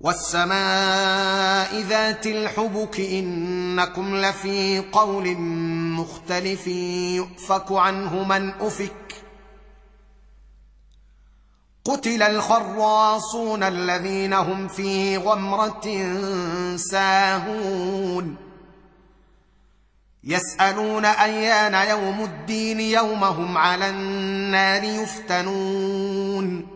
والسماء ذات الحبك إنكم لفي قول مختلف يؤفك عنه من أفك. قتل الخراصون الذين هم في غمرة ساهون. يسألون أيان يوم الدين يوم هم على النار يفتنون.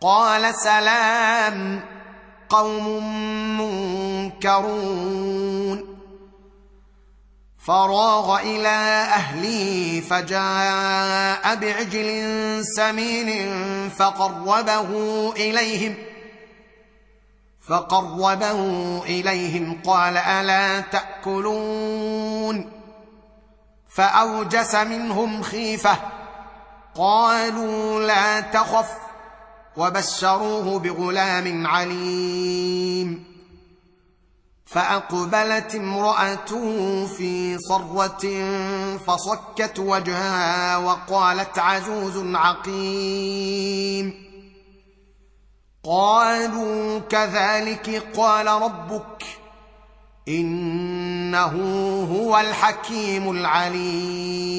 قال سلام قوم منكرون. فراغ إلى أهله فجاء بعجل سمين فقربه إليهم فقربه إليهم قال ألا تأكلون؟ فأوجس منهم خيفة قالوا لا تخف وبشروه بغلام عليم. فأقبلت امرأته في صرة فصكت وجهها وقالت عجوز عقيم. قالوا كذلك قال ربك إنه هو الحكيم العليم.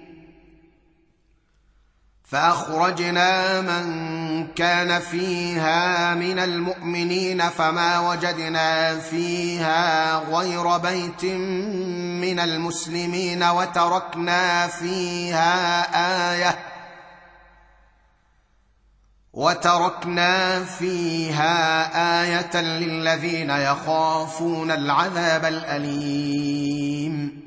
فأخرجنا من كان فيها من المؤمنين فما وجدنا فيها غير بيت من المسلمين وتركنا فيها آية وتركنا فيها آية للذين يخافون العذاب الأليم.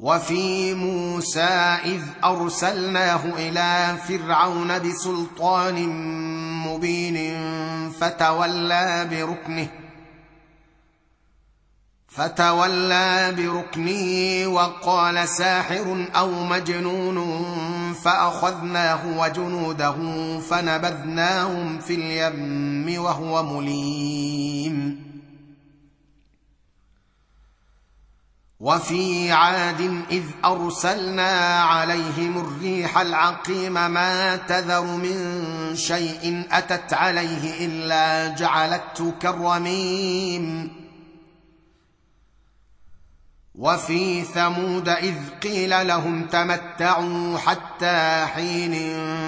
وفي موسى إذ أرسلناه إلى فرعون بسلطان مبين فتولى بركنه فتولى بركنه وقال ساحر أو مجنون فأخذناه وجنوده فنبذناهم في اليم وهو مليم. وفي عاد إذ أرسلنا عليهم الريح العقيم ما تذر من شيء أتت عليه إلا جعلته كالرميم وفي ثمود إذ قيل لهم تمتعوا حتى حين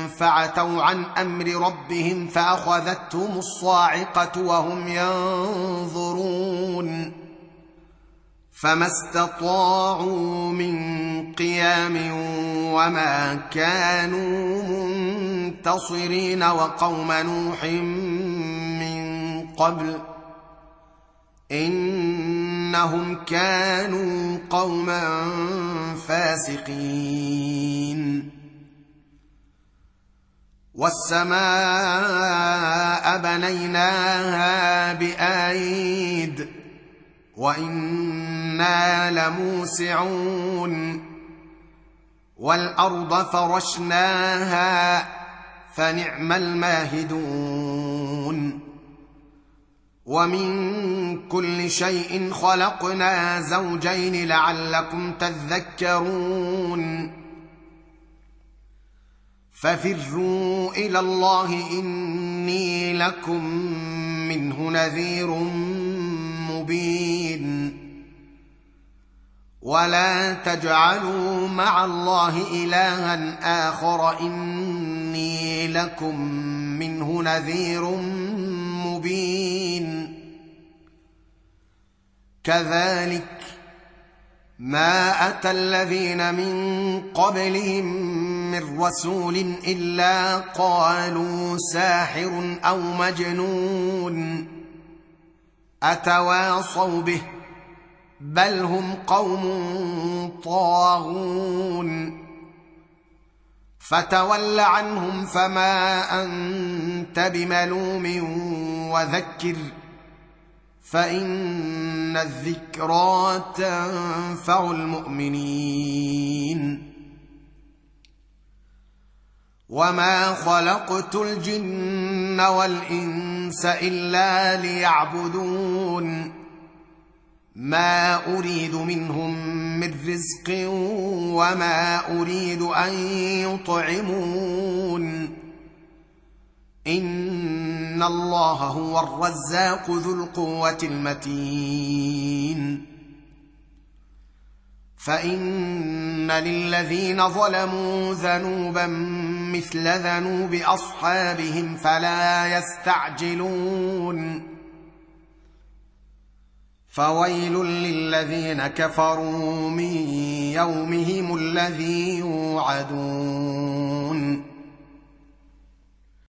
فعتوا عن أمر ربهم فأخذتهم الصاعقة وهم ينظرون. فما استطاعوا من قيام وما كانوا منتصرين وقوم نوح من قبل انهم كانوا قوما فاسقين والسماء بنيناها بايد وأنا لموسعون والارض فرشناها فنعم الماهدون ومن كل شيء خلقنا زوجين لعلكم تذكرون ففروا إلى الله اني لكم منه نذير مبين. ولا تجعلوا مع الله إلها آخر إني لكم منه نذير مبين. كذلك ما أتى الذين من قبلهم من رسول إلا قالوا ساحر أو مجنون. أتواصوا به بل هم قوم طاغون. فتول عنهم فما أنت بملوم وذكر فإن الذكرى تنفع المؤمنين. وما خلقت الجن والانس الا ليعبدون ما اريد منهم من رزق وما اريد ان يطعمون ان الله هو الرزاق ذو القوه المتين فان للذين ظلموا ذنوبا مثل ذنوب أصحابهم فلا يستعجلون. فويل للذين كفروا من يومهم الذي يوعدون.